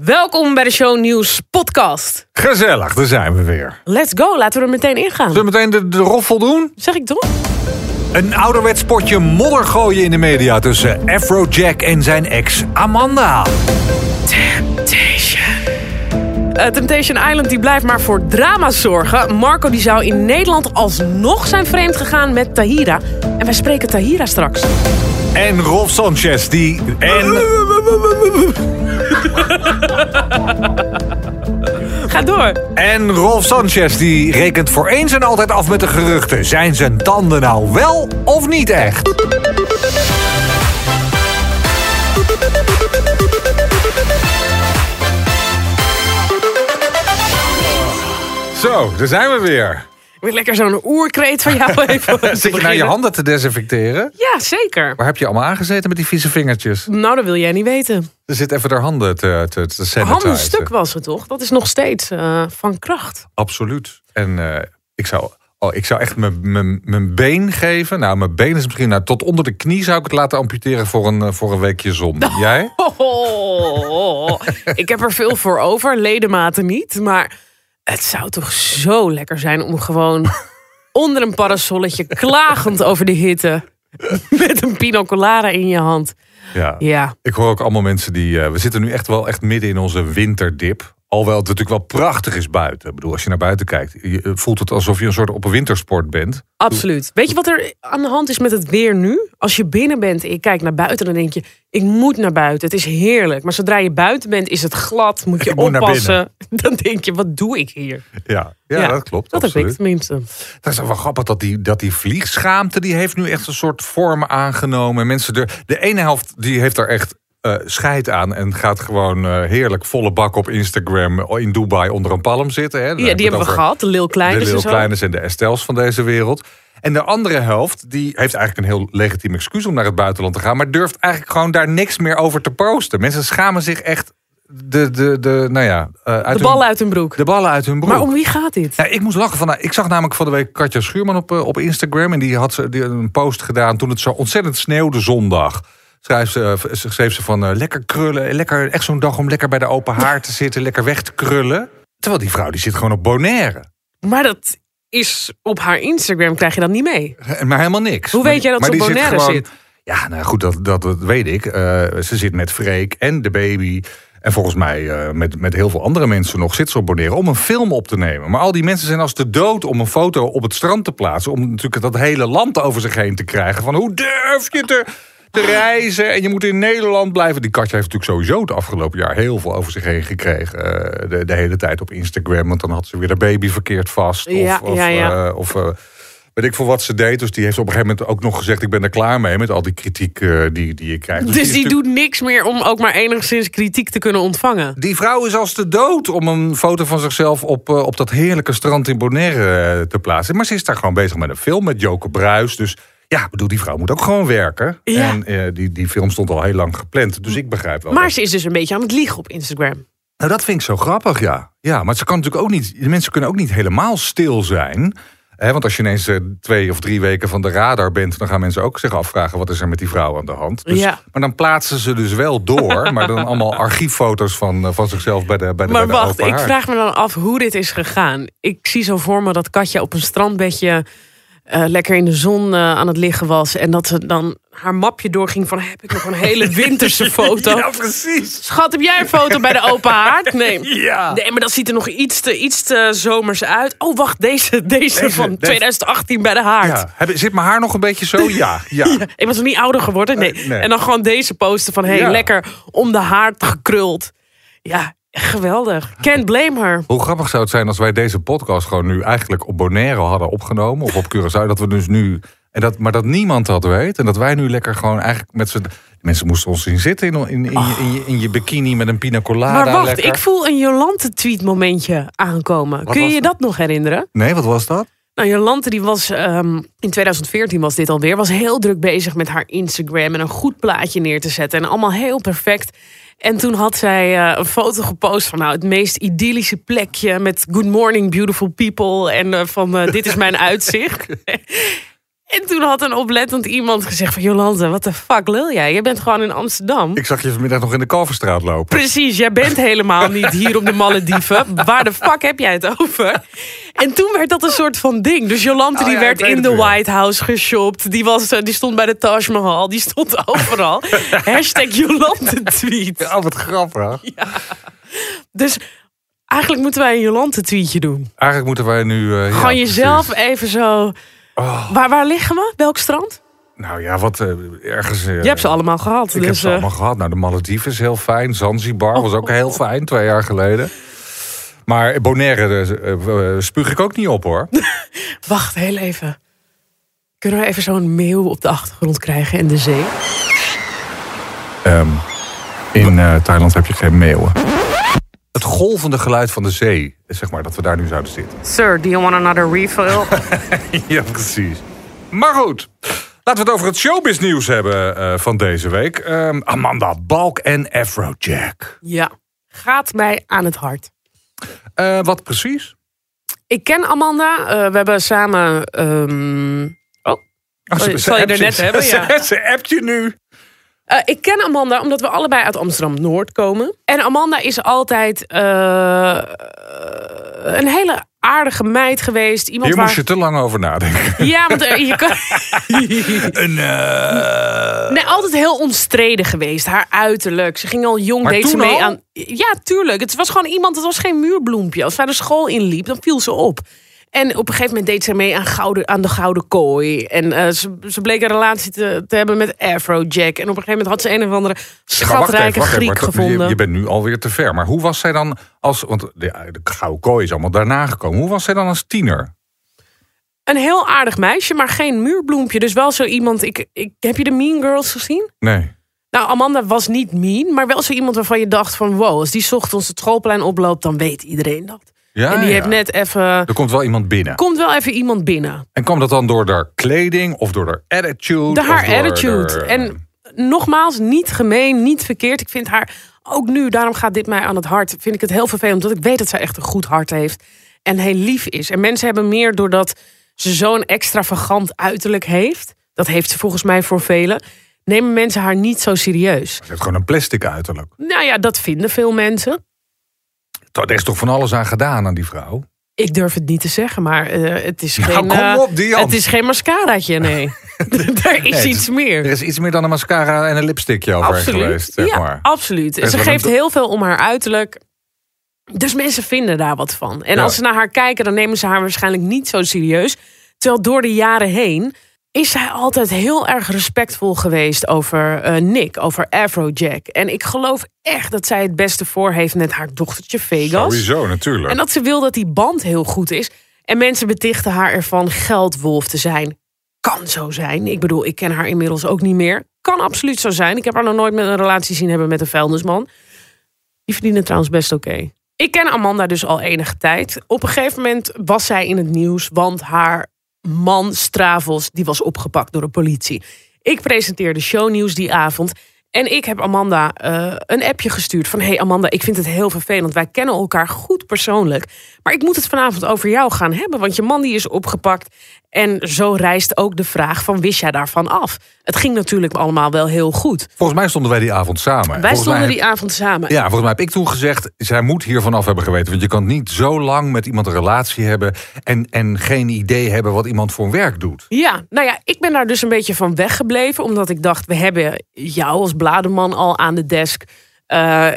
Welkom bij de Show Nieuws podcast. Gezellig, daar zijn we weer. Let's go, laten we er meteen ingaan. Zullen we meteen de, de roffel doen? Zeg ik toch? Een ouderwets potje modder gooien in de media tussen Afrojack en zijn ex Amanda. Temptation. Uh, Temptation Island die blijft maar voor drama zorgen. Marco die zou in Nederland alsnog zijn vreemd gegaan met Tahira. En wij spreken Tahira straks. En Rolf Sanchez die... En... Ga door. En Rolf Sanchez die rekent voor eens en altijd af met de geruchten. Zijn zijn tanden nou wel of niet echt? Zo, daar zijn we weer. Weer lekker zo'n oerkreet van jou even. Zit je nou je handen te desinfecteren? Ja, zeker. Waar heb je allemaal aangezeten met die vieze vingertjes? Nou, dat wil jij niet weten. Er zit even haar handen te, te, te sanitizen. Handen stuk was het toch? Dat is nog steeds uh, van kracht. Absoluut. En uh, ik zou Oh, ik zou echt mijn been geven. Nou, mijn been is misschien nou, tot onder de knie zou ik het laten amputeren voor een, eh, voor een weekje zon. Jij? Oh, ik heb er veel voor over, ledematen niet. Maar het zou toch zo lekker zijn om gewoon onder een parasolletje klagend over de hitte. Met een pina colada in je hand. Ja. ja. Ik hoor ook allemaal mensen die. Uh, we zitten nu echt wel echt midden in onze winterdip. Alhoewel het natuurlijk wel prachtig is buiten. Ik bedoel, als je naar buiten kijkt, je voelt het alsof je een soort op een wintersport bent. Absoluut. Weet je wat er aan de hand is met het weer nu? Als je binnen bent en je kijkt naar buiten, dan denk je: ik moet naar buiten. Het is heerlijk. Maar zodra je buiten bent, is het glad. Moet je ik oppassen. Dan denk je: wat doe ik hier? Ja, ja, dat klopt. Dat absoluut. heb ik tenminste. Dat is wel grappig dat die, dat die vliegschaamte die heeft nu echt een soort vorm aangenomen. Mensen er, de ene helft die heeft er echt uh, scheid aan en gaat gewoon uh, heerlijk volle bak op Instagram in Dubai onder een palm zitten. Hè. Ja, die hebben we gehad. De Lil Kleines. De Lil Kleines en de Estels van deze wereld. En de andere helft, die heeft eigenlijk een heel legitiem excuus om naar het buitenland te gaan. Maar durft eigenlijk gewoon daar niks meer over te posten. Mensen schamen zich echt de, de, de, nou ja, uit de ballen hun, uit hun broek. De ballen uit hun broek. Maar om wie gaat dit? Ja, ik moest lachen van. Nou, ik zag namelijk van de week Katja Schuurman op, op Instagram. En die had ze, die, een post gedaan toen het zo ontzettend sneeuwde zondag schreef ze, schreef ze van uh, lekker krullen. Lekker, echt zo'n dag om lekker bij de open haard te zitten. Lekker weg te krullen. Terwijl die vrouw die zit gewoon op Bonaire. Maar dat is op haar Instagram krijg je dat niet mee. Maar helemaal niks. Hoe weet jij dat maar ze op Bonaire zit, zit? Ja, nou goed, dat, dat, dat weet ik. Uh, ze zit met Freek en de baby. En volgens mij uh, met, met heel veel andere mensen nog zit ze op Bonaire om een film op te nemen. Maar al die mensen zijn als de dood om een foto op het strand te plaatsen. Om natuurlijk dat hele land over zich heen te krijgen. Van hoe durf je te te reizen. En je moet in Nederland blijven. Die katje heeft natuurlijk sowieso het afgelopen jaar heel veel over zich heen gekregen. Uh, de, de, hele tijd op Instagram. Want dan had ze weer de baby verkeerd vast. Of, ja, of, ja, ja. Uh, of uh, weet ik voor wat ze deed. Dus die heeft op een gegeven moment ook nog gezegd... ik ben er klaar mee met al die kritiek die, die je krijgt. Dus, dus die, die doet niks meer om ook maar enigszins kritiek te kunnen ontvangen? Die vrouw is als de dood om een foto van zichzelf... op, op dat heerlijke strand in Bonaire te plaatsen. Maar ze is daar gewoon bezig met een film met Joke Bruis. Dus ja, bedoel, die vrouw moet ook gewoon werken. Ja. En uh, die, die film stond al heel lang gepland. Dus ik begrijp wel. Maar dat... ze is dus een beetje aan het liegen op Instagram. Nou, dat vind ik zo grappig, ja. Ja, maar ze kan natuurlijk ook niet. De mensen kunnen ook niet helemaal stil zijn. Hè, want als je ineens uh, twee of drie weken van de radar bent, dan gaan mensen ook zich afvragen: wat is er met die vrouw aan de hand? Dus, ja. Maar dan plaatsen ze dus wel door, maar dan allemaal archieffoto's van, uh, van zichzelf bij de bij de Maar bij de wacht, ik vraag me dan af hoe dit is gegaan. Ik zie zo voor me dat Katja op een strandbedje uh, lekker in de zon uh, aan het liggen was. En dat ze dan haar mapje doorging van... heb ik nog een hele winterse foto? ja, precies. Schat, heb jij een foto bij de open haard? Nee. Ja. nee, maar dat ziet er nog iets te, iets te zomers uit. Oh, wacht, deze, deze, deze van 2018 bij de haard. Ja. Heb, zit mijn haar nog een beetje zo? Ja. ja. ja ik was nog niet ouder geworden. Nee. nee. En dan gewoon deze posten van... hey, ja. lekker om de haard gekruld. Ja, Geweldig. Can't blame her. Hoe grappig zou het zijn als wij deze podcast gewoon nu eigenlijk op Bonaire hadden opgenomen. Of op Curaçao. Dat we dus nu. En dat, maar dat niemand dat weet. En dat wij nu lekker gewoon eigenlijk met z'n. Mensen moesten ons zien zitten in, in, in, in, je, in je bikini met een pina colada. Maar wacht, lekker. ik voel een Jolante tweet momentje aankomen. Wat Kun je je dat? dat nog herinneren? Nee, wat was dat? Nou, Jolante die was um, in 2014 was dit alweer. Was heel druk bezig met haar Instagram en een goed plaatje neer te zetten. En allemaal heel perfect. En toen had zij uh, een foto gepost van nou, het meest idyllische plekje met Good Morning Beautiful People en uh, van uh, dit is mijn uitzicht. En toen had een oplettend iemand gezegd van... Jolante, wat de fuck lul jij? Je bent gewoon in Amsterdam. Ik zag je vanmiddag nog in de Kalverstraat lopen. Precies, jij bent helemaal niet hier op de Malediven. Waar de fuck heb jij het over? En toen werd dat een soort van ding. Dus Jolante Oh die ja, werd in de. White House geshopt. Die, was, eh, die stond bij de Taj Mahal. Die stond overal. Hashtag Jolante tweet. Ja, wat grappig. Dus eigenlijk moeten wij een Jolante tweetje doen. Eigenlijk moeten wij nu... ja, Gewoon jezelf even zo... Oh, Waar, waar liggen we? Welk strand? nou ja, wat eh, ergens... eh, Je hebt ze allemaal gehad. Ik heb dus, ze eh, allemaal gehad. Nou, de Malediven is heel fijn. Zanzibar was ook heel fijn, twee jaar geleden. Maar Bonaire spuug ik ook niet op, hoor. Wacht, heel even. Kunnen we even zo'n meeuw op de achtergrond krijgen in de zee? Ehm, in Thailand heb je geen meeuwen. Golvende geluid van de zee, zeg maar, dat we daar nu zouden zitten. Sir, do you want another refill? ja, precies. Maar goed, laten we het over het showbiz nieuws hebben eh, van deze week. Ehm, Amanda Balk en Afrojack. ja, gaat mij aan het hart. Eh, wat precies? Ik ken Amanda. Eh, we hebben samen... ehm, Oh, je- zal je er net hebben, ja. Ze, ze appt je nu. Eh, ik ken Amanda omdat we allebei uit Amsterdam-Noord komen. En Amanda is altijd eh, een hele aardige meid geweest. Iemand Hier waar... moest je te lang over nadenken. Ja, want eh, je kan... Een, Nee, altijd heel omstreden geweest. Haar uiterlijk. Ze ging al jong, Maar deed ze toen mee al? aan... Ja, tuurlijk. Het was gewoon iemand, het was geen muurbloempje. Als zij de school inliep, dan viel ze op. En op een gegeven moment deed ze mee aan, gouden, aan de Gouden Kooi. En eh, ze, ze bleek een relatie te, te hebben met Afrojack. En op een gegeven moment had ze een of andere schatrijke Griek to- gevonden. Je, je bent nu alweer te ver. Maar hoe was zij dan als... Want de, de Gouden Kooi is allemaal daarna gekomen. Hoe was zij dan als tiener? Een heel aardig meisje, maar geen muurbloempje. Dus wel zo iemand... Ik, ik, heb je de Mean Girls gezien? Nee. Nou, Amanda was niet mean, maar wel zo iemand waarvan je dacht van... wow, als die ochtends het schoolplein oploopt, dan weet iedereen dat. Ja, en die ja. heeft net even... Er komt wel iemand binnen. Komt wel even iemand binnen. En kwam dat dan door haar kleding of door haar attitude? De haar attitude. En nogmaals, niet gemeen, niet verkeerd. Ik vind haar ook nu, daarom gaat dit mij aan het hart. Vind ik het heel vervelend, omdat ik weet dat zij echt een goed hart heeft. En heel lief is. En mensen hebben meer doordat ze zo'n extravagant uiterlijk heeft. Dat heeft ze volgens mij voor velen. Nemen mensen haar niet zo serieus. Ze heeft gewoon een plastic uiterlijk. Nou ja, dat vinden veel mensen. Er is toch van alles aan gedaan aan die vrouw? Ik durf het niet te zeggen, maar eh, het is Nou, geen. kom eh, op. Het is geen mascaraatje, nee. er is iets meer. Er is iets meer dan een mascara en een lipstickje over Absoluut. geweest, zeg ja, maar. absoluut. Ze geeft een- heel veel om haar uiterlijk. Dus mensen vinden daar wat van. En Ja. als ze naar haar kijken, dan nemen ze haar waarschijnlijk niet zo serieus. Terwijl door de jaren heen is zij altijd heel erg respectvol geweest over eh, Nick, over Afrojack. En ik geloof echt dat zij het beste voor heeft met haar dochtertje Vegas. Sowieso, natuurlijk. En dat ze wil dat die band heel goed is. En mensen betichten haar ervan geldwolf te zijn. Kan zo zijn. Ik bedoel, ik ken haar inmiddels ook niet meer. Kan absoluut zo zijn. Ik heb haar nog nooit met een relatie zien hebben met een vuilnisman. Die verdienen trouwens best oké. Ik ken Amanda dus al enige tijd. Op een gegeven moment was zij in het nieuws, want haar man Stravos die was opgepakt door de politie. Ik presenteerde shownieuws die avond. En ik heb Amanda eh, een appje gestuurd van... hey Amanda, ik vind het heel vervelend. Wij kennen elkaar goed persoonlijk. Maar ik moet het vanavond over jou gaan hebben. Want je man die is opgepakt. En zo rijst ook de vraag van wist jij daarvan af? Het ging natuurlijk allemaal wel heel goed. Volgens mij stonden wij die avond samen. Wij Volgens stonden mij die avond samen. Ja, volgens mij heb ik toen gezegd, zij moet hiervan af hebben geweten. Want je kan niet zo lang met iemand een relatie hebben... en, en geen idee hebben wat iemand voor werk doet. Ja, nou ja, ik ben daar dus een beetje van weggebleven. Omdat ik dacht, we hebben jou als blademan al aan de desk. Eh,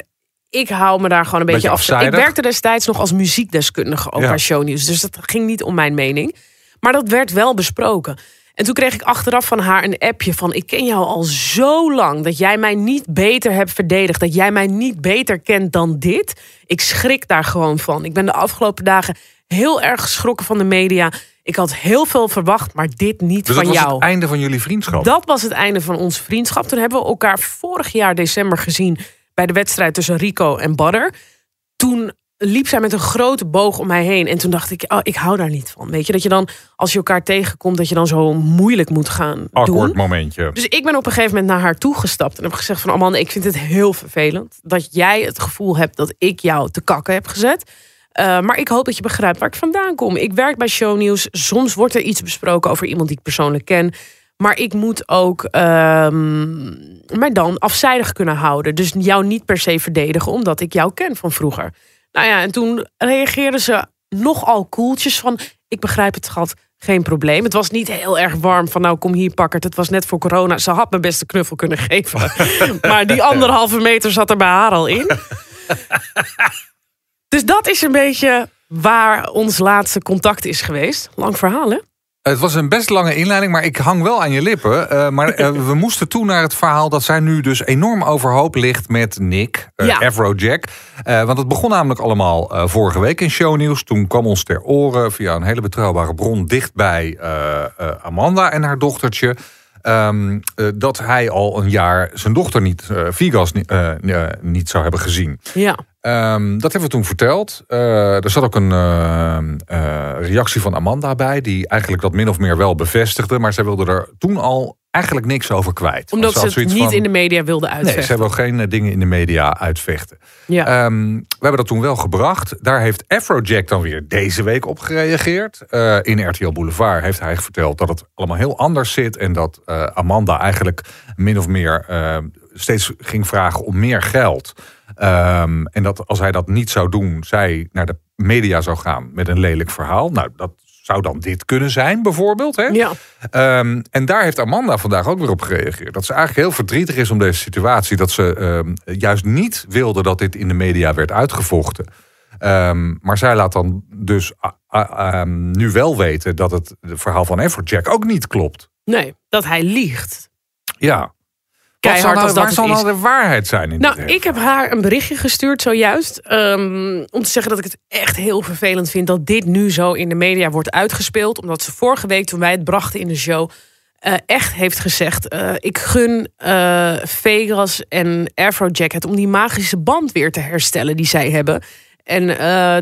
ik hou me daar gewoon een beetje, Beetje af. Ik werkte destijds nog als muziekdeskundige ook Ja. bij shownieuws. Dus dat ging niet om mijn mening. Maar dat werd wel besproken. En toen kreeg ik achteraf van haar een appje van... ik ken jou al zo lang dat jij mij niet beter hebt verdedigd. Dat jij mij niet beter kent dan dit. Ik schrik daar gewoon van. Ik ben de afgelopen dagen heel erg geschrokken van de media. Ik had heel veel verwacht, maar dit niet Dus van dat was jou. het einde van jullie vriendschap. Dat was het einde van onze vriendschap. Toen hebben we elkaar vorig jaar december gezien bij de wedstrijd tussen Rico en Badder. Toen liep zij met een grote boog om mij heen. En toen dacht ik, oh, ik hou daar niet van. Weet je, dat je dan, als je elkaar tegenkomt, dat je dan zo moeilijk moet gaan Awkward doen. momentje. Dus ik ben op een gegeven moment naar haar toegestapt en heb gezegd van Amanda, ik vind het heel vervelend dat jij het gevoel hebt dat ik jou te kakken heb gezet. Eh, maar ik hoop dat je begrijpt waar ik vandaan kom. Ik werk bij Shownieuws. Soms wordt er iets besproken over iemand die ik persoonlijk ken. Maar ik moet ook ehm, mij dan afzijdig kunnen houden. Dus jou niet per se verdedigen, omdat ik jou ken van vroeger. Nou ja, en toen reageerden ze nogal koeltjes van... ik begrijp het, schat, geen probleem. Het was niet heel erg warm van nou kom hier pakkert. Het was net voor corona. Ze had mijn beste knuffel kunnen geven. maar die anderhalve meter zat er bij haar al in. dus dat is een beetje waar ons laatste contact is geweest. Lang verhaal hè? Het was een best lange inleiding, maar ik hang wel aan je lippen. Uh, maar uh, we moesten toe naar het verhaal dat zij nu dus enorm overhoop ligt met Nick, uh, ja. Afrojack. want het begon namelijk allemaal vorige week in shownieuws. Toen kwam ons ter oren via een hele betrouwbare bron dichtbij Amanda en haar dochtertje. Um, dat hij al een jaar zijn dochter niet, Vigas, niet, niet zou hebben gezien. Ja. Um, dat hebben we toen verteld. Uh, er zat ook een uh, uh, reactie van Amanda bij, die eigenlijk dat min of meer wel bevestigde. Maar zij wilde er toen al eigenlijk niks over kwijt. Omdat ze, het niet in de media wilde uitvechten. Nee, ze hebben geen dingen in de media uitvechten. Ja. Um, we hebben dat toen wel gebracht. Daar heeft Afrojack dan weer deze week op gereageerd. in RTL Boulevard heeft hij verteld dat het allemaal heel anders zit. En dat Amanda eigenlijk min of meer steeds ging vragen om meer geld. Um, en dat als hij dat niet zou doen, zij naar de media zou gaan met een lelijk verhaal. Nou, dat zou dan dit kunnen zijn, bijvoorbeeld. Hè? Ja. Um, en daar heeft Amanda vandaag ook weer op gereageerd. Dat ze eigenlijk heel verdrietig is om deze situatie. Dat ze um, juist niet wilde dat dit in de media werd uitgevochten. Um, maar zij laat dan dus nu wel weten dat het, het verhaal van Everjack ook niet klopt. Nee, dat hij liegt. Ja keihard nou, als dat waar zal nou de waarheid zijn in Nou, ik heb haar een berichtje gestuurd zojuist. Um, om te zeggen dat ik het echt heel vervelend vind dat dit nu zo in de media wordt uitgespeeld. Omdat ze vorige week, toen wij het brachten in de show, uh, echt heeft gezegd: uh, Ik gun uh, Vegas en Afrojack het om die magische band weer te herstellen die zij hebben. En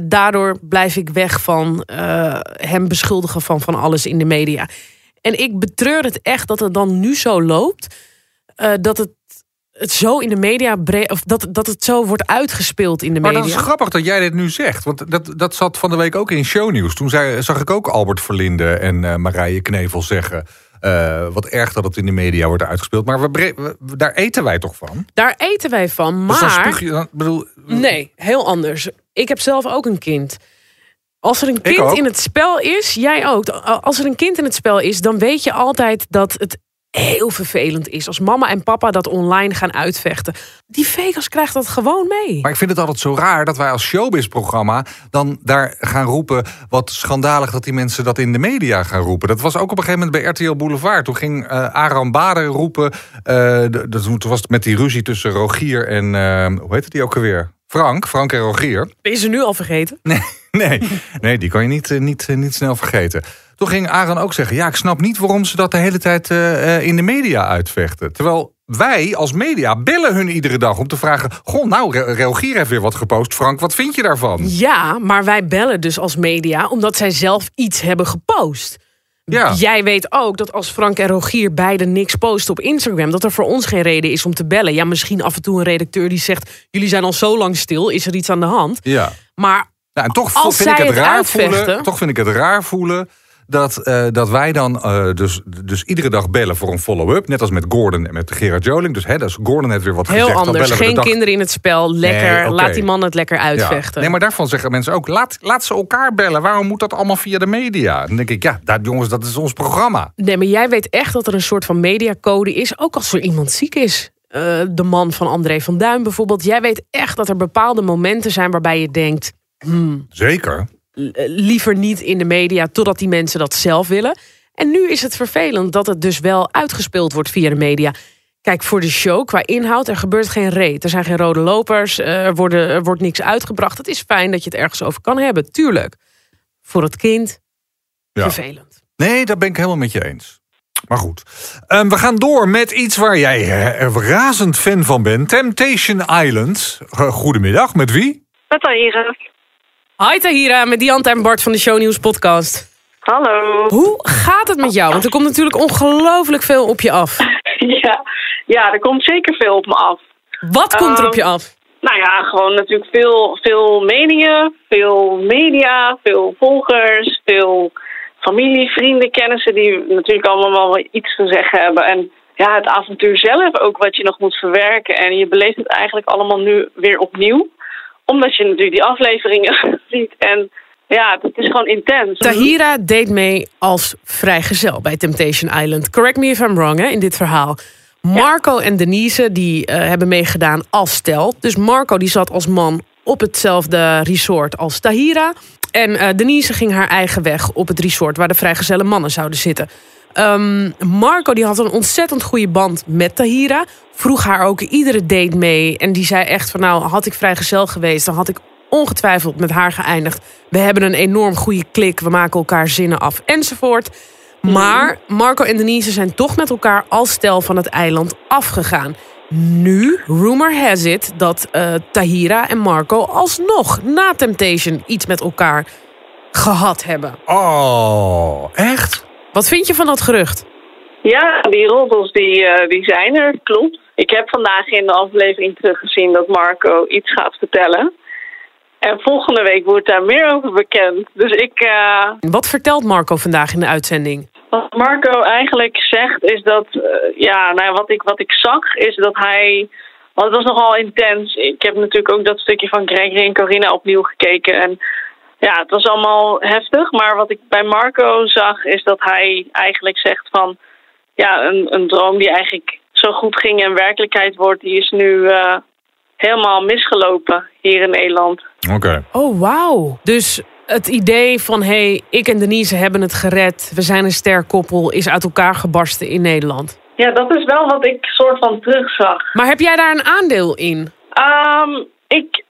daardoor blijf ik weg van hem beschuldigen van van alles in de media. En ik betreur het echt dat het dan nu zo loopt uh, dat het het zo in de media of dat, dat het zo wordt uitgespeeld in de media. Maar dat is grappig dat jij dit nu zegt. Want dat, dat zat van de week ook in shownieuws. Toen zei, zag ik ook Albert Verlinde en uh, Marije Knevel zeggen. Uh, wat erg dat het in de media wordt uitgespeeld. Maar we, we, daar eten wij toch van? Daar eten wij van, maar... Dus dan je, dan, bedoel... Nee, heel anders. Ik heb zelf ook een kind. Als er een kind in het spel is, jij ook. Als er een kind in het spel is, dan weet je altijd dat het heel vervelend is als mama en papa dat online gaan uitvechten. Die Vegas krijgt dat gewoon mee. Maar ik vind het altijd zo raar dat wij als showbiz-programma dan daar gaan roepen wat schandalig dat die mensen dat in de media gaan roepen. Dat was ook op een gegeven moment bij RTL Boulevard. Toen ging uh, Aram Bader roepen, uh, dat was met die ruzie tussen Rogier en uh, hoe heet het die ook alweer? Frank, Frank en Rogier. Ben je ze nu al vergeten? Nee, nee, nee die kan je niet, niet, niet snel vergeten. Toen ging Aaron ook zeggen: Ja, ik snap niet waarom ze dat de hele tijd uh, in de media uitvechten. Terwijl wij als media bellen hun iedere dag om te vragen: Goh, nou, Relgier heeft weer wat gepost. Frank, wat vind je daarvan? Ja, maar wij bellen dus als media omdat zij zelf iets hebben gepost. Ja. Jij weet ook dat als Frank en Rogier beide niks posten op Instagram, dat er voor ons geen reden is om te bellen. Ja, misschien af en toe een redacteur die zegt: Jullie zijn al zo lang stil, is er iets aan de hand? Ja. Maar nou, en toch als vind ik het, het raar uitvechten, voelen. Toch vind ik het raar voelen dat, uh, dat wij dan uh, dus, dus iedere dag bellen voor een follow-up. Net als met Gordon en met Gerard Joling. Dus hè, dus Gordon heeft weer wat Heel gezegd. anders. Dan Geen kinderen in het spel. Lekker. Nee, okay. Laat die man het lekker uitvechten. Ja. Nee, maar daarvan zeggen mensen ook... Laat, laat ze elkaar bellen. Waarom moet dat allemaal via de media? Dan denk ik, ja, dat, jongens, dat is ons programma. Nee, maar jij weet echt dat er een soort van mediacode is. Ook als er iemand ziek is. Uh, de man van André van Duin bijvoorbeeld. Jij weet echt dat er bepaalde momenten zijn waarbij je denkt... Hmm, Zeker liever niet in de media totdat die mensen dat zelf willen. En nu is het vervelend dat het dus wel uitgespeeld wordt via de media. Kijk, voor de show, qua inhoud, er gebeurt geen reet. Er zijn geen rode lopers, er, worden, er wordt niks uitgebracht. Het is fijn dat je het ergens over kan hebben, tuurlijk. Voor het kind, ja. vervelend. Nee, daar ben ik helemaal met je eens. Maar goed, um, we gaan door met iets waar jij er razend fan van bent. Temptation Island. Goedemiddag, met wie? Met Tahira. Hi Tahira, met Diante en Bart van de Shownieuws podcast. Hallo. Hoe gaat het met jou? Want er komt natuurlijk ongelooflijk veel op je af. ja, ja, er komt zeker veel op me af. Wat komt er op je af? Nou ja, gewoon natuurlijk veel, veel media, veel media, veel volgers, veel familie, vrienden, kennissen die natuurlijk allemaal wel iets te zeggen hebben. En ja, het avontuur zelf ook wat je nog moet verwerken. En je beleeft het eigenlijk allemaal nu weer opnieuw. Omdat je natuurlijk die afleveringen ziet. En ja, het is gewoon intens. Tahira deed mee als vrijgezel bij Temptation Island. Correct me if I'm wrong hè, in dit verhaal. Marco en Denise die uh, hebben meegedaan als stel. Dus Marco die zat als man op hetzelfde resort als Tahira. En uh, Denise ging haar eigen weg op het resort waar de vrijgezelle mannen zouden zitten. Um, Marco die had een ontzettend goede band met Tahira. Vroeg haar ook iedere date mee. En die zei echt van nou, had ik vrijgezel geweest... dan had ik ongetwijfeld met haar geëindigd. We hebben een enorm goede klik. We maken elkaar zinnen af enzovoort. Maar Marco en Denise zijn toch met elkaar als stel van het eiland afgegaan. Nu, rumor has it, dat uh, Tahira en Marco alsnog na Temptation iets met elkaar gehad hebben. Oh, echt? Wat vind je van dat gerucht? Ja, die roddels die, uh, die zijn er, klopt. Ik heb vandaag in de aflevering teruggezien dat Marco iets gaat vertellen. En volgende week wordt daar meer over bekend. Dus ik. Uh... Wat vertelt Marco vandaag in de uitzending? Wat Marco eigenlijk zegt is dat. Uh, ja, nou, wat, ik, wat ik zag is dat hij. Want het was nogal intens. Ik heb natuurlijk ook dat stukje van Gregory en Corina opnieuw gekeken. En ja, het was allemaal heftig. Maar wat ik bij Marco zag is dat hij eigenlijk zegt van. Ja, een, een droom die eigenlijk zo goed ging en werkelijkheid wordt, die is nu uh, helemaal misgelopen hier in Nederland. Oké. Okay. Oh, wauw. Dus het idee van, hé, hey, ik en Denise hebben het gered. We zijn een sterk koppel, is uit elkaar gebarsten in Nederland. Ja, dat is wel wat ik soort van terugzag. Maar heb jij daar een aandeel in? Um, ik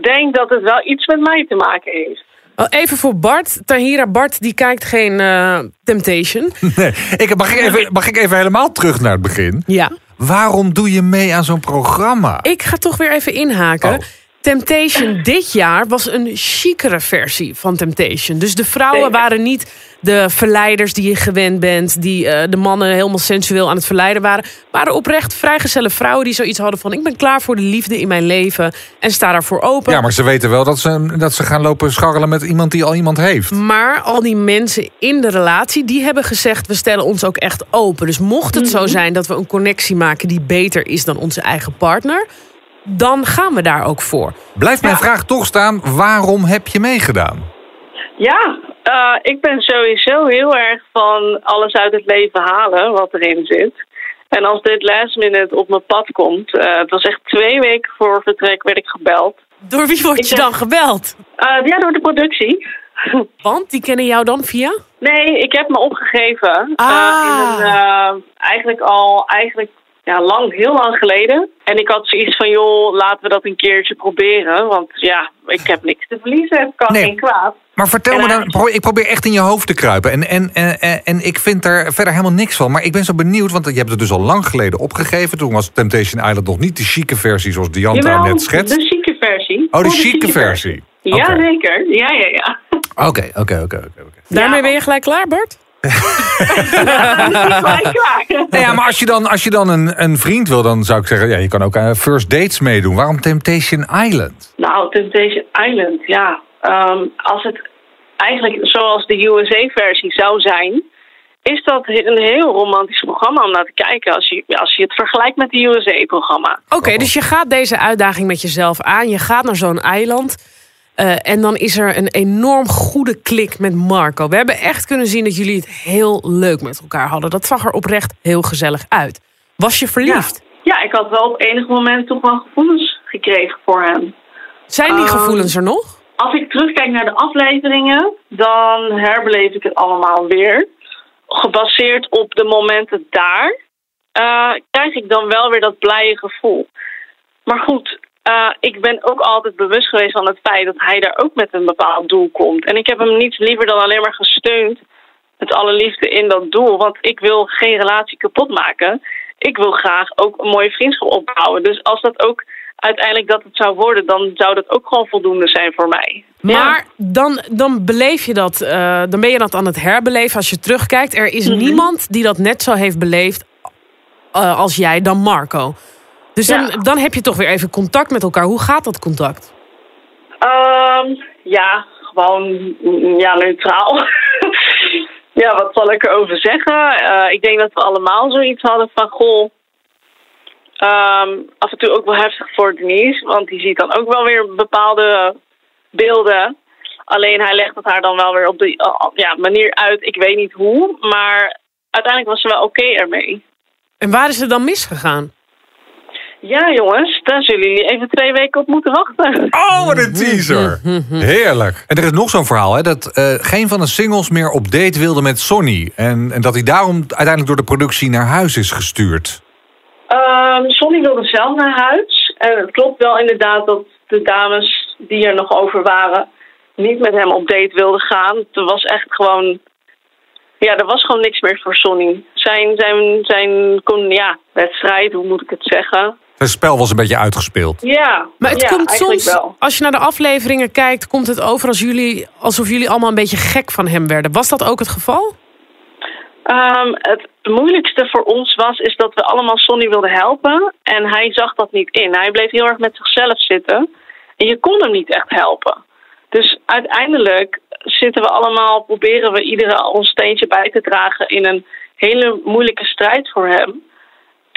denk dat het wel iets met mij te maken heeft. Even voor Bart. Tahira Bart die kijkt geen uh, Temptation. Nee, ik, mag, ik even, mag ik even helemaal terug naar het begin? Ja. Waarom doe je mee aan zo'n programma? Ik ga toch weer even inhaken. Oh. Temptation dit jaar was een chicere versie van Temptation. Dus de vrouwen waren niet de verleiders die je gewend bent... die uh, de mannen helemaal sensueel aan het verleiden waren. waren oprecht vrijgezelle vrouwen die zoiets hadden van... ik ben klaar voor de liefde in mijn leven en sta daarvoor open. Ja, maar ze weten wel dat ze, dat ze gaan lopen scharrelen met iemand die al iemand heeft. Maar al die mensen in de relatie, die hebben gezegd... we stellen ons ook echt open. Dus mocht het mm -hmm. zo zijn dat we een connectie maken die beter is dan onze eigen partner dan gaan we daar ook voor. Blijft mijn ja. vraag toch staan, waarom heb je meegedaan? Ja, uh, ik ben sowieso heel erg van alles uit het leven halen wat erin zit. En als dit last minute op mijn pad komt, uh, het was echt twee weken voor vertrek werd ik gebeld. Door wie word je ik, dan gebeld? Uh, ja, door de productie. Want die kennen jou dan via? Nee, ik heb me opgegeven. Ah. in een, eigenlijk al eigenlijk ja, lang, heel lang geleden. En ik had zoiets van, joh, laten we dat een keertje proberen. Want ja, ik heb niks te verliezen, het kan nee. geen kwaad. Maar vertel me dan, ik probeer echt in je hoofd te kruipen. En, en, en, en ik vind er verder helemaal niks van. Maar ik ben zo benieuwd, want je hebt het dus al lang geleden opgegeven. Toen was Temptation Island nog niet de chique versie zoals Dianta net schetst. de chique versie. Oh, de, de chique, versie. versie. Ja, okay. zeker. Ja, ja, ja. Oké, oké, oké. Daarmee ben je gelijk klaar, Bart? Nou ja, maar als je dan, als je dan een, een vriend wil, dan zou ik zeggen... Ja, je kan ook aan first dates meedoen. Waarom Temptation Island? Nou, Temptation Island, ja. Um, als het eigenlijk zoals de USA-versie zou zijn... is dat een heel romantisch programma om naar te kijken... als je, als je het vergelijkt met de USA-programma. Oké, okay, dus je gaat deze uitdaging met jezelf aan. Je gaat naar zo'n eiland... Uh, en dan is er een enorm goede klik met Marco. We hebben echt kunnen zien dat jullie het heel leuk met elkaar hadden. Dat zag er oprecht heel gezellig uit. Was je verliefd? Ja, ja ik had wel op enig moment toch wel gevoelens gekregen voor hem. Zijn die um, gevoelens er nog? Als ik terugkijk naar de afleveringen, dan herbeleef ik het allemaal weer. Gebaseerd op de momenten daar, uh, krijg ik dan wel weer dat blije gevoel. Maar goed, uh, ik ben ook altijd bewust geweest van het feit dat hij daar ook met een bepaald doel komt. En ik heb hem niets liever dan alleen maar gesteund met alle liefde in dat doel. Want ik wil geen relatie kapot maken. Ik wil graag ook een mooie vriendschap opbouwen. Dus als dat ook uiteindelijk dat het zou worden, dan zou dat ook gewoon voldoende zijn voor mij. Maar ja. dan, dan beleef je dat, uh, dan ben je dat aan het herbeleven als je terugkijkt. Er is mm -hmm. niemand die dat net zo heeft beleefd uh, als jij dan Marco. Dus dan, Ja. dan heb je toch weer even contact met elkaar. Hoe gaat dat contact? Ehm, ja, gewoon mm, ja, neutraal. ja, wat zal ik erover zeggen? Eh, ik denk dat we allemaal zoiets hadden van goh. ehm, af en toe ook wel heftig voor Denise, want die ziet dan ook wel weer bepaalde beelden. Alleen hij legt het haar dan wel weer op de eh, ja, manier uit. Ik weet niet hoe, maar uiteindelijk was ze wel oké ermee. En waar is het dan misgegaan? Ja, jongens, daar zullen jullie even twee weken op moeten wachten. Oh, wat een teaser. Heerlijk. En er is nog zo'n verhaal, hè, dat eh, geen van de singles meer op date wilde met Sonny. En, en dat hij daarom uiteindelijk door de productie naar huis is gestuurd. Ehm Sonny wilde zelf naar huis. En het klopt wel inderdaad dat de dames die er nog over waren... niet met hem op date wilden gaan. Er was echt gewoon... Ja, er was gewoon niks meer voor Sonny. Zijn, zijn, zijn kon, ja, wedstrijd, hoe moet ik het zeggen? Het spel was een beetje uitgespeeld. Ja, Maar het ja, komt soms, wel. als je naar de afleveringen kijkt, komt het over als jullie, alsof jullie allemaal een beetje gek van hem werden. Was dat ook het geval? Ehm, het moeilijkste voor ons was is dat we allemaal Sonny wilden helpen. En hij zag dat niet in. Hij bleef heel erg met zichzelf zitten. En je kon hem niet echt helpen. Dus uiteindelijk zitten we allemaal, proberen we iedere ons steentje bij te dragen in een hele moeilijke strijd voor hem.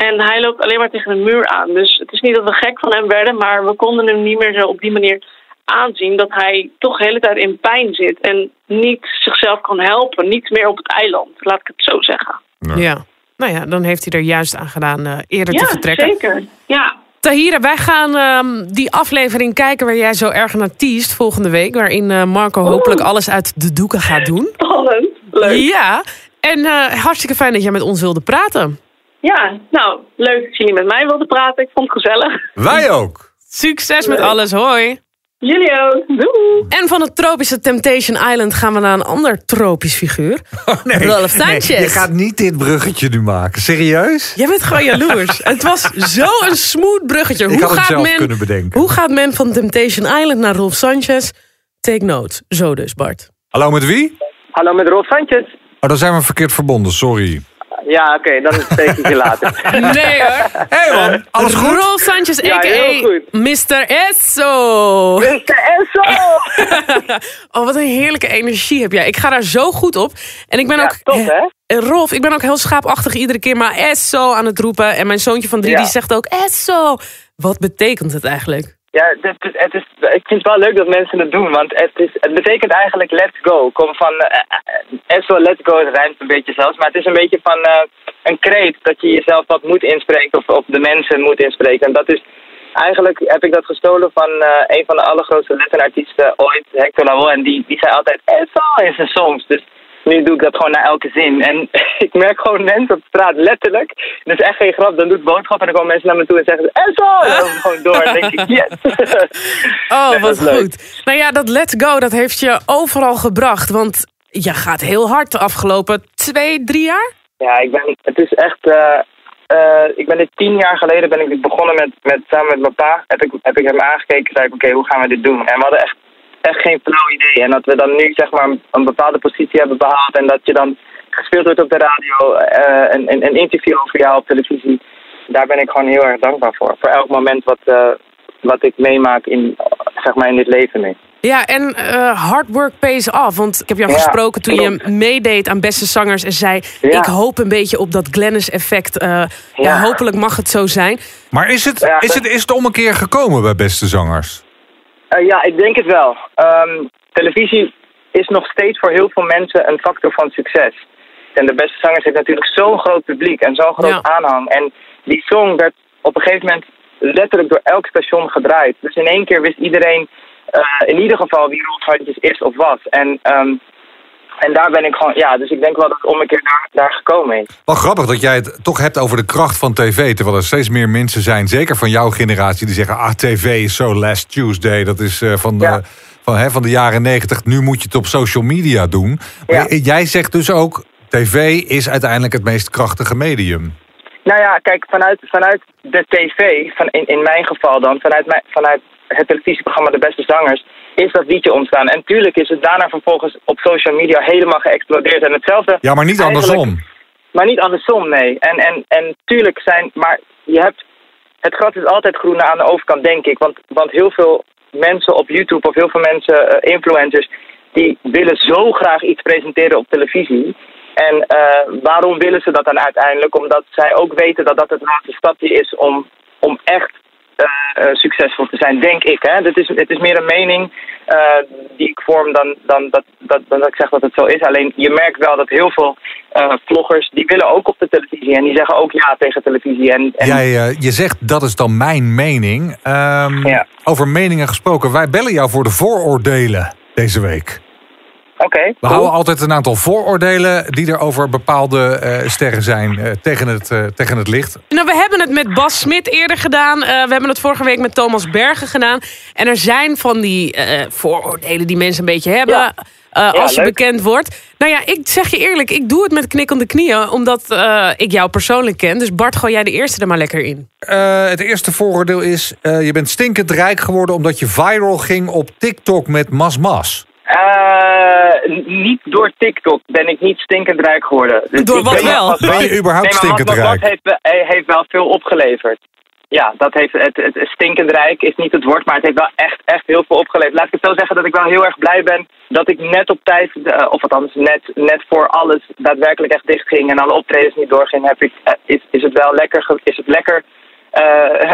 En hij loopt alleen maar tegen een muur aan. Dus het is niet dat we gek van hem werden, maar we konden hem niet meer zo op die manier aanzien dat hij toch de hele tijd in pijn zit en niet zichzelf kan helpen. Niet meer op het eiland, laat ik het zo zeggen. Ja. Nou ja, dan heeft hij er juist aan gedaan eh, eerder ja, te vertrekken. zeker. Ja. Tahira, wij gaan ehm, die aflevering kijken waar jij zo erg naar teest volgende week. Waarin eh, Marco hopelijk alles uit de doeken gaat doen. Spannend. Leuk. Ja, en eh, hartstikke fijn dat jij met ons wilde praten. Ja, nou, leuk dat jullie met mij wilden praten. Ik vond het gezellig. Wij ook. Succes met alles, hoi. Jullie ook. Doei. En van het tropische Temptation Island gaan we naar een ander tropisch figuur. Rolf Sanchez. je gaat niet dit bruggetje nu maken. Serieus? Jij bent gewoon jaloers. het was zo'n smooth bruggetje. Ik Hoe had het gaat, zelf men, kunnen bedenken. hoe gaat men van Temptation Island naar Rolf Sanchez? Take note. Zo dus, Bart. Hallo, met wie? Hallo met Rolf Sanchez. Oh, dan zijn we verkeerd verbonden, sorry. Ja, oké, dan spreek ik je later. Nee hoor. Hé hey man, alles goed? Rolf Sanchez, Ja, a.k.a. heel goed. Mr. Esso. Mr. Enzo! Oh, wat een heerlijke energie heb jij. Ik ga daar zo goed op. En ik ben Ja, ook... top, hè? Eh, Rolf, ik ben ook heel schaapachtig iedere keer maar Esso aan het roepen. En mijn zoontje van drie Ja. die zegt ook Esso. Wat betekent het eigenlijk? Ja, het is, ik vind het wel leuk dat mensen het doen, want het, is, het betekent eigenlijk let's go. Kom van, eh, eh, Enzo, let's go, het rijmt een beetje zelfs, maar het is een beetje van eh, een kreet dat je jezelf wat moet inspreken of, of de mensen moet inspreken. En dat is, eigenlijk heb ik dat gestolen van eh, een van de allergrootste letterartiesten ooit, Hector Lavoe, en die, die zei altijd Enzo in zijn songs. Dus nu doe ik dat gewoon naar elke zin. En ik merk gewoon mensen op straat, letterlijk. Dat is echt geen grap. Dan doe ik boodschap en dan komen mensen naar me toe en zeggen ze, Enzo! En dan gewoon door en denk ik, yes! Oh, Nee, dat wat leuk. goed. Nou ja, dat let's go, dat heeft je overal gebracht. Want je gaat heel hard de afgelopen twee, drie jaar. Ja, ik ben, het is echt, eh, eh, ik ben dit tien jaar geleden ben ik begonnen met, met samen met mijn pa. Heb ik, heb ik hem aangekeken en zei ik, oké, hoe gaan we dit doen? En we hadden echt, echt geen flauw idee. En dat we dan nu zeg maar een bepaalde positie hebben behaald en dat je dan gespeeld wordt op de radio, eh, een, een, een interview over jou op televisie. Daar ben ik gewoon heel erg dankbaar voor. Voor elk moment wat, eh, wat ik meemaak in, zeg maar in dit leven nu. Ja, en eh, hard work pays off. Want ik heb jou Ja, gesproken toen je meedeed aan Beste Zangers. En zei, Ja. ik hoop een beetje op dat Glennis-effect. Eh, ja. Ja. hopelijk mag het zo zijn. Maar is het, Ja, is, het, is het om een keer gekomen bij Beste Zangers? Eh, ja, ik denk het wel. Ehm, televisie is nog steeds voor heel veel mensen een factor van succes. En de beste zangers heeft natuurlijk zo'n groot publiek en zo'n groot Ja. aanhang. En die song werd op een gegeven moment letterlijk door elk station gedraaid. Dus in één keer wist iedereen eh, in ieder geval wie Rolf Hartjes is of was. En, ehm, en daar ben ik gewoon, ja, dus ik denk wel dat het om een keer daar, daar gekomen is. Wel grappig dat jij het toch hebt over de kracht van tv. Terwijl er steeds meer mensen zijn, zeker van jouw generatie, die zeggen: Ah, tv is zo last Tuesday. Dat is eh, van, de, Ja. van, hè, van de jaren negentig. Nu moet je het op social media doen. Maar Ja. jij zegt dus ook: tv is uiteindelijk het meest krachtige medium. Nou ja, kijk, vanuit, vanuit de tv, van in, in mijn geval dan, vanuit, mijn, vanuit het televisieprogramma De Beste Zangers, is dat liedje ontstaan. En tuurlijk is het daarna vervolgens op social media helemaal geëxplodeerd. En hetzelfde, Ja, maar niet andersom. maar niet andersom, nee. En, en, en tuurlijk zijn, maar je hebt het gras is altijd groener aan de overkant, denk ik. Want, want heel veel mensen op YouTube of heel veel mensen, eh, influencers, die willen zo graag iets presenteren op televisie. En eh, waarom willen ze dat dan uiteindelijk? Omdat zij ook weten dat dat het laatste stapje is om, om echt succesvol te zijn, denk ik. Hè? Het, is, het is meer een mening eh, die ik vorm dan, dan, dat, dat, dan dat ik zeg dat het zo is. Alleen je merkt wel dat heel veel eh, vloggers, die willen ook op de televisie. En die zeggen ook ja tegen televisie. En, en Jij, eh, je zegt dat is dan mijn mening. Ehm, Ja. Over meningen gesproken, wij bellen jou voor de vooroordelen deze week. Oké, We cool. houden altijd een aantal vooroordelen die er over bepaalde eh, sterren zijn eh, tegen, het, eh, tegen het licht. Nou, we hebben het met Bas Smit eerder gedaan. Eh, we hebben het vorige week met Thomas Bergen gedaan. En er zijn van die eh, vooroordelen die mensen een beetje hebben. Ja. eh, als je leuk. bekend wordt. Nou ja, ik zeg je eerlijk, ik doe het met knikkende knieën. Omdat eh, ik jou persoonlijk ken. Dus Bart, gooi jij de eerste er maar lekker in. Eh, het eerste vooroordeel is, eh, je bent stinkend rijk geworden omdat je viral ging op TikTok met Mas Mas. Eh, niet door TikTok ben ik niet stinkend rijk geworden. Dus Door wat ben wel? Ben je überhaupt nee, maar stinkend rijk? Heeft, wel- hij heeft wel veel opgeleverd. Ja, dat heeft, het, het, stinkend rijk is niet het woord, maar het heeft wel echt, echt heel veel opgeleverd. Laat ik het zo zeggen dat ik wel heel erg blij ben dat ik net op tijd, eh, of althans net, net voor alles daadwerkelijk echt dicht ging en alle optredens niet doorging, heb ik, eh, is, is het wel lekker, is het lekker eh, eh,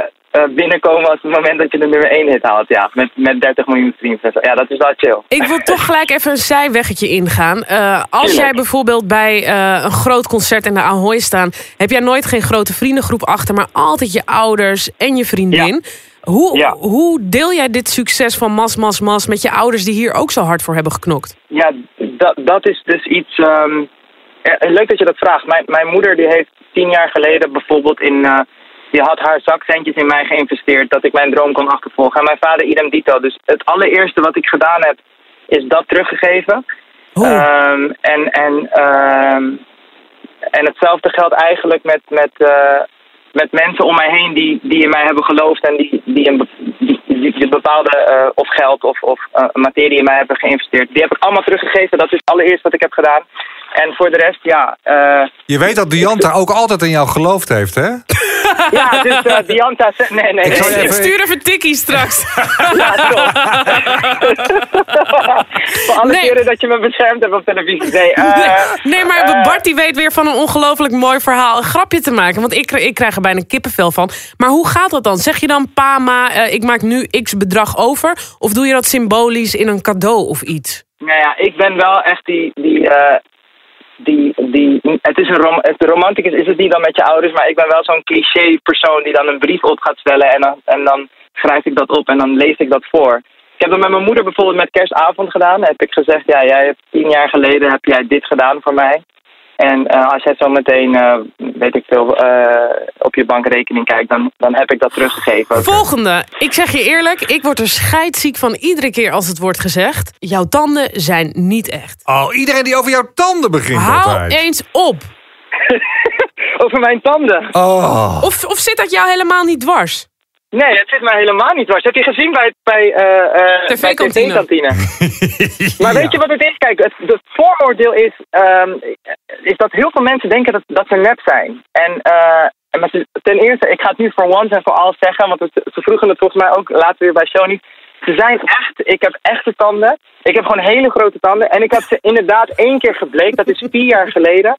binnenkomen als het moment dat je de nummer 1 hit haalt. Ja, met, met 30 miljoen streams. Ja, dat is wel chill. Ik wil toch gelijk even een zijweggetje ingaan. Eh, als jij bijvoorbeeld bij eh, een groot concert in de Ahoy staan... heb jij nooit geen grote vriendengroep achter... maar altijd je ouders en je vriendin. Hoe, Ja. hoe deel jij dit succes van Mas Mas Mas... met je ouders die hier ook zo hard voor hebben geknokt? Ja, dat, dat is dus iets. ehm, eh, leuk dat je dat vraagt. Mijn, mijn moeder die heeft tien jaar geleden bijvoorbeeld in. eh, die had haar zakcentjes in mij geïnvesteerd dat ik mijn droom kon achtervolgen. En mijn vader idem dito. Dus het allereerste wat ik gedaan heb, is dat teruggegeven. Ehm, en, en, ehm, en hetzelfde geldt eigenlijk met, met, eh, met mensen om mij heen die, die in mij hebben geloofd en die, die, een, die, die bepaalde eh, of geld of, of eh, materie in mij hebben geïnvesteerd. Die heb ik allemaal teruggegeven. Dat is het allereerst wat ik heb gedaan. En voor de rest, ja. eh, Je weet dat Dianta ook altijd in jou geloofd heeft, hè? ja, dus eh Dianta... Nee, nee, Ik nee. even- stuur even tikkie straks. Ja, voor alle Nee. keren dat je me beschermd hebt op televisie. Nee, eh, nee, maar Bart die weet weer van een ongelooflijk mooi verhaal... een grapje te maken, want ik, ik krijg er bijna kippenvel van. Maar hoe gaat dat dan? Zeg je dan, pa, ma, eh, ik maak nu x bedrag over? Of doe je dat symbolisch in een cadeau of iets? Nou ja, ik ben wel echt die. die, eh, die, die het is een rom, is het niet dan met je ouders, maar ik ben wel zo'n cliché persoon die dan een brief op gaat stellen en dan, en dan schrijf ik dat op en dan lees ik dat voor. Ik heb dat met mijn moeder bijvoorbeeld met kerstavond gedaan. Heb ik gezegd, ja, jij hebt tien jaar geleden heb jij dit gedaan voor mij. En eh, als jij zo meteen, eh, weet ik veel, eh, op je bankrekening kijkt, dan, dan heb ik dat teruggegeven. Volgende. Ik zeg je eerlijk, ik word er scheidsziek van iedere keer als het wordt gezegd. Jouw tanden zijn niet echt. Oh, iedereen die over jouw tanden begint Hou altijd. eens op. Over mijn tanden. Oh. Of, of zit dat jou helemaal niet dwars? Nee, het zit mij helemaal niet dwars. Heb je gezien bij, bij, eh eh, bij TV-kantine. Maar weet je wat het is? Kijk, het, het vooroordeel is, ehm, is dat heel veel mensen denken dat, dat ze nep zijn. En eh, ten eerste, ik ga het nu voor once en voor all zeggen, want het, ze vroegen het volgens mij ook later weer bij Sony. Ze zijn echt, ik heb echte tanden. Ik heb gewoon hele grote tanden. En ik heb ze inderdaad één keer gebleekt. Dat is vier jaar geleden.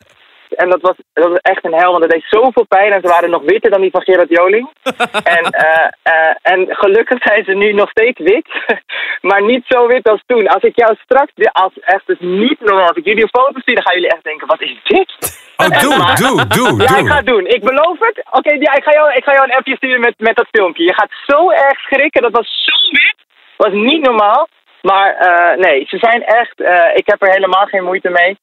En dat was, dat was echt een hel, want het deed zoveel pijn. En ze waren nog witter dan die van Gerard Joling. en, eh, eh, en gelukkig zijn ze nu nog steeds wit. maar niet zo wit als toen. Als ik jou straks, als echt dus niet normaal, als ik jullie een foto zie, dan gaan jullie echt denken, wat is dit? Oh, doe, doe, doe, Ja, ik ga het doen. Ik beloof het. Oké, ja, ik, ga jou, ik ga jou een appje sturen met, met dat filmpje. Je gaat zo erg schrikken. Dat was zo wit. Dat was niet normaal. Maar eh, nee, ze zijn echt... ik heb er helemaal geen moeite mee.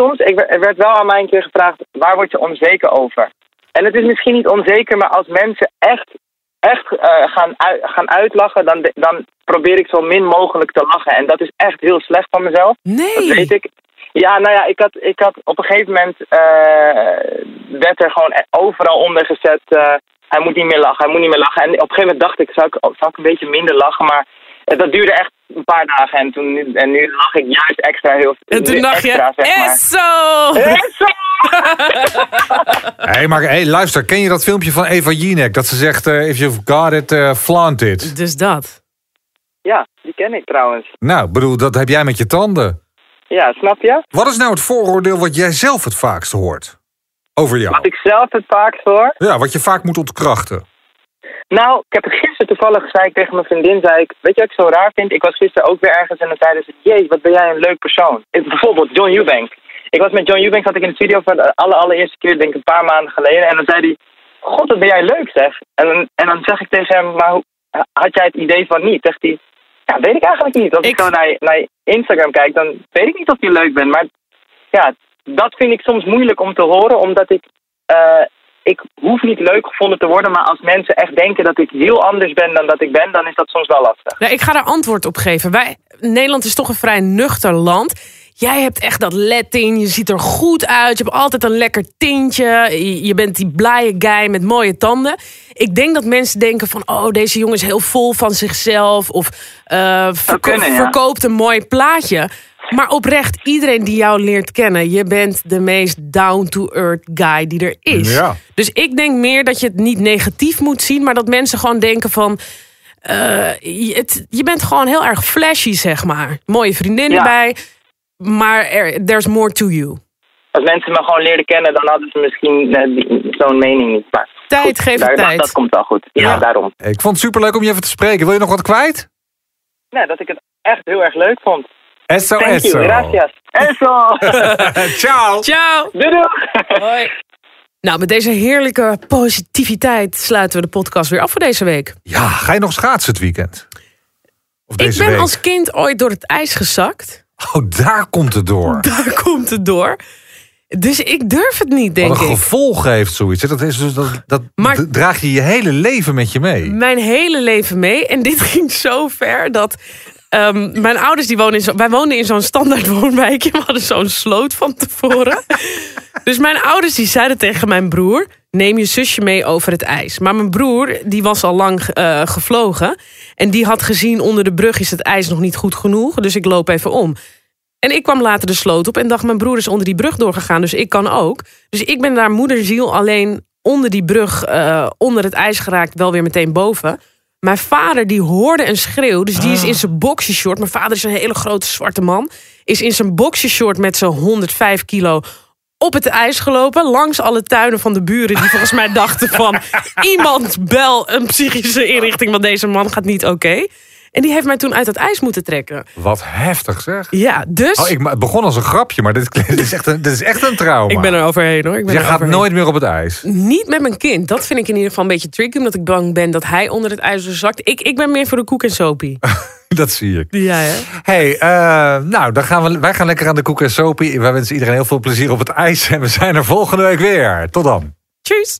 Soms, ik, werd- er werd wel aan mij een keer gevraagd... waar word je onzeker over? En het is misschien niet onzeker, maar als mensen echt, echt eh, gaan, gaan uitlachen... Dan, dan probeer ik zo min mogelijk te lachen. En dat is echt heel slecht van mezelf. Dat Nee. weet ik. Ja, nou ja, ik had, ik had op een gegeven moment eh, werd er gewoon overal onder gezet. eh, hij moet niet meer lachen, hij moet niet meer lachen. En op een gegeven moment dacht ik, zou ik, zou ik een beetje minder lachen? Maar dat duurde echt een paar dagen. En, toen, en nu lach ik juist extra heel En toen dacht je, extra, zeg maar. Esso! Esso! hey, maar hey, luister, ken je dat filmpje van Eva Jinek? Dat ze zegt, eh, if you've got it, eh, flaunt it. Dus dat. Ja, die ken ik trouwens. Nou, bedoel, dat heb jij met je tanden. Ja, snap je? Wat is nou het vooroordeel wat jij zelf het vaakst hoort? Over jou. Wat ik zelf het vaakst hoor. Ja, wat je vaak moet ontkrachten. Nou, ik heb het gisteren toevallig zei ik tegen mijn vriendin, zei ik, weet je wat ik zo raar vind? Ik was gisteren ook weer ergens en dan zeiden ze, jee, wat ben jij een leuk persoon. Ik, bijvoorbeeld John Eubank. Ik was met John Eubank, zat ik in de studio voor de alle, allereerste keer, denk ik een paar maanden geleden. En dan zei hij, god, wat ben jij leuk zeg. En, dan- en dan zeg ik tegen hem, maar hoe, had jij het idee van niet? Zegt hij, ja, weet ik eigenlijk niet. Als ik, Ik- zo naar, naar Instagram kijk, dan weet ik niet of je leuk bent. Maar ja, dat vind ik soms moeilijk om te horen, omdat ik... eh, ik hoef niet leuk gevonden te worden, maar als mensen echt denken dat ik heel anders ben dan dat ik ben, dan is dat soms wel lastig. Nou, ik ga daar antwoord op geven. Wij, Nederland is toch een vrij nuchter land. Jij hebt echt dat let in. Je ziet er goed uit. Je hebt altijd een lekker tintje. Je, bent die blije guy met mooie tanden. Ik denk dat mensen denken van... oh, deze jongen is heel vol van zichzelf. Of eh, verko- kunnen, ja. verkoopt een mooi plaatje. Maar oprecht, iedereen die jou leert kennen... je bent de meest down-to-earth guy die er is. Ja. Dus ik denk meer dat je het niet negatief moet zien... maar dat mensen gewoon denken van... eh, je, het- je bent gewoon heel erg flashy, zeg maar. Mooie vriendin Ja. erbij. Maar er, there's more to you. Als mensen me gewoon leerden kennen, dan hadden ze misschien eh, zo'n mening niet. Maar Tijd goed, geeft daar- dat- tijd. Dat komt wel goed. Ja, Ja. daarom. Ik vond het superleuk om je even te spreken. Wil je nog wat kwijt? Nee, dat ik het echt heel erg leuk vond. Esso, Thank esso. you, gracias. Eso! Ciao. Ciao! doei doei! Hoi. Nou, met deze heerlijke positiviteit sluiten we de podcast weer af voor deze week. Ja, ga je nog schaatsen het weekend? Of Ik deze ben week? als kind ooit door het ijs gezakt. Oh, daar komt het door. Daar komt het door. Dus ik durf het niet, denk Wat een ik. gevolg heeft zoiets. hè. Dat, is dus, dat, dat Maar- draag je je hele leven met je mee. Mijn hele leven mee. En dit ging zo ver dat... ehm, mijn ouders die wonen in zo, wij woonden in zo'n standaard woonwijkje. We hadden zo'n sloot van tevoren. dus mijn ouders die zeiden tegen mijn broer: neem je zusje mee over het ijs. Maar mijn broer die was al lang eh, gevlogen en die had gezien onder de brug is het ijs nog niet goed genoeg. Dus ik loop even om. En ik kwam later de sloot op en dacht mijn broer is onder die brug doorgegaan, dus ik kan ook. Dus ik ben daar moederziel alleen onder die brug eh, onder het ijs geraakt, wel weer meteen boven. Mijn vader die hoorde een schreeuw, dus die is in zijn boxershort. Mijn vader is een hele grote zwarte man. Is in zijn boxershort met zijn 105 kilo op het ijs gelopen. Langs alle tuinen van de buren die volgens mij dachten van... iemand bel een psychische inrichting, want deze man gaat niet oké. En die heeft mij toen uit het ijs moeten trekken. Wat heftig zeg. Ja, dus Oh, ik, het begon als een grapje, maar dit, dit, is, echt een, dit is echt een trauma. ik ben er overheen hoor. Ik ben Je er gaat overheen. nooit meer op het ijs. Niet met mijn kind. Dat vind ik in ieder geval een beetje tricky. Omdat ik bang ben dat hij onder het ijzer zakt. Ik, ik ben meer voor de koek en sopie. Dat zie ik. Ja, hè? Hey, eh, nou, dan gaan we, wij gaan lekker aan de koek en sopie. Wij wensen iedereen heel veel plezier op het ijs. En we zijn er volgende week weer. Tot dan. Tjus!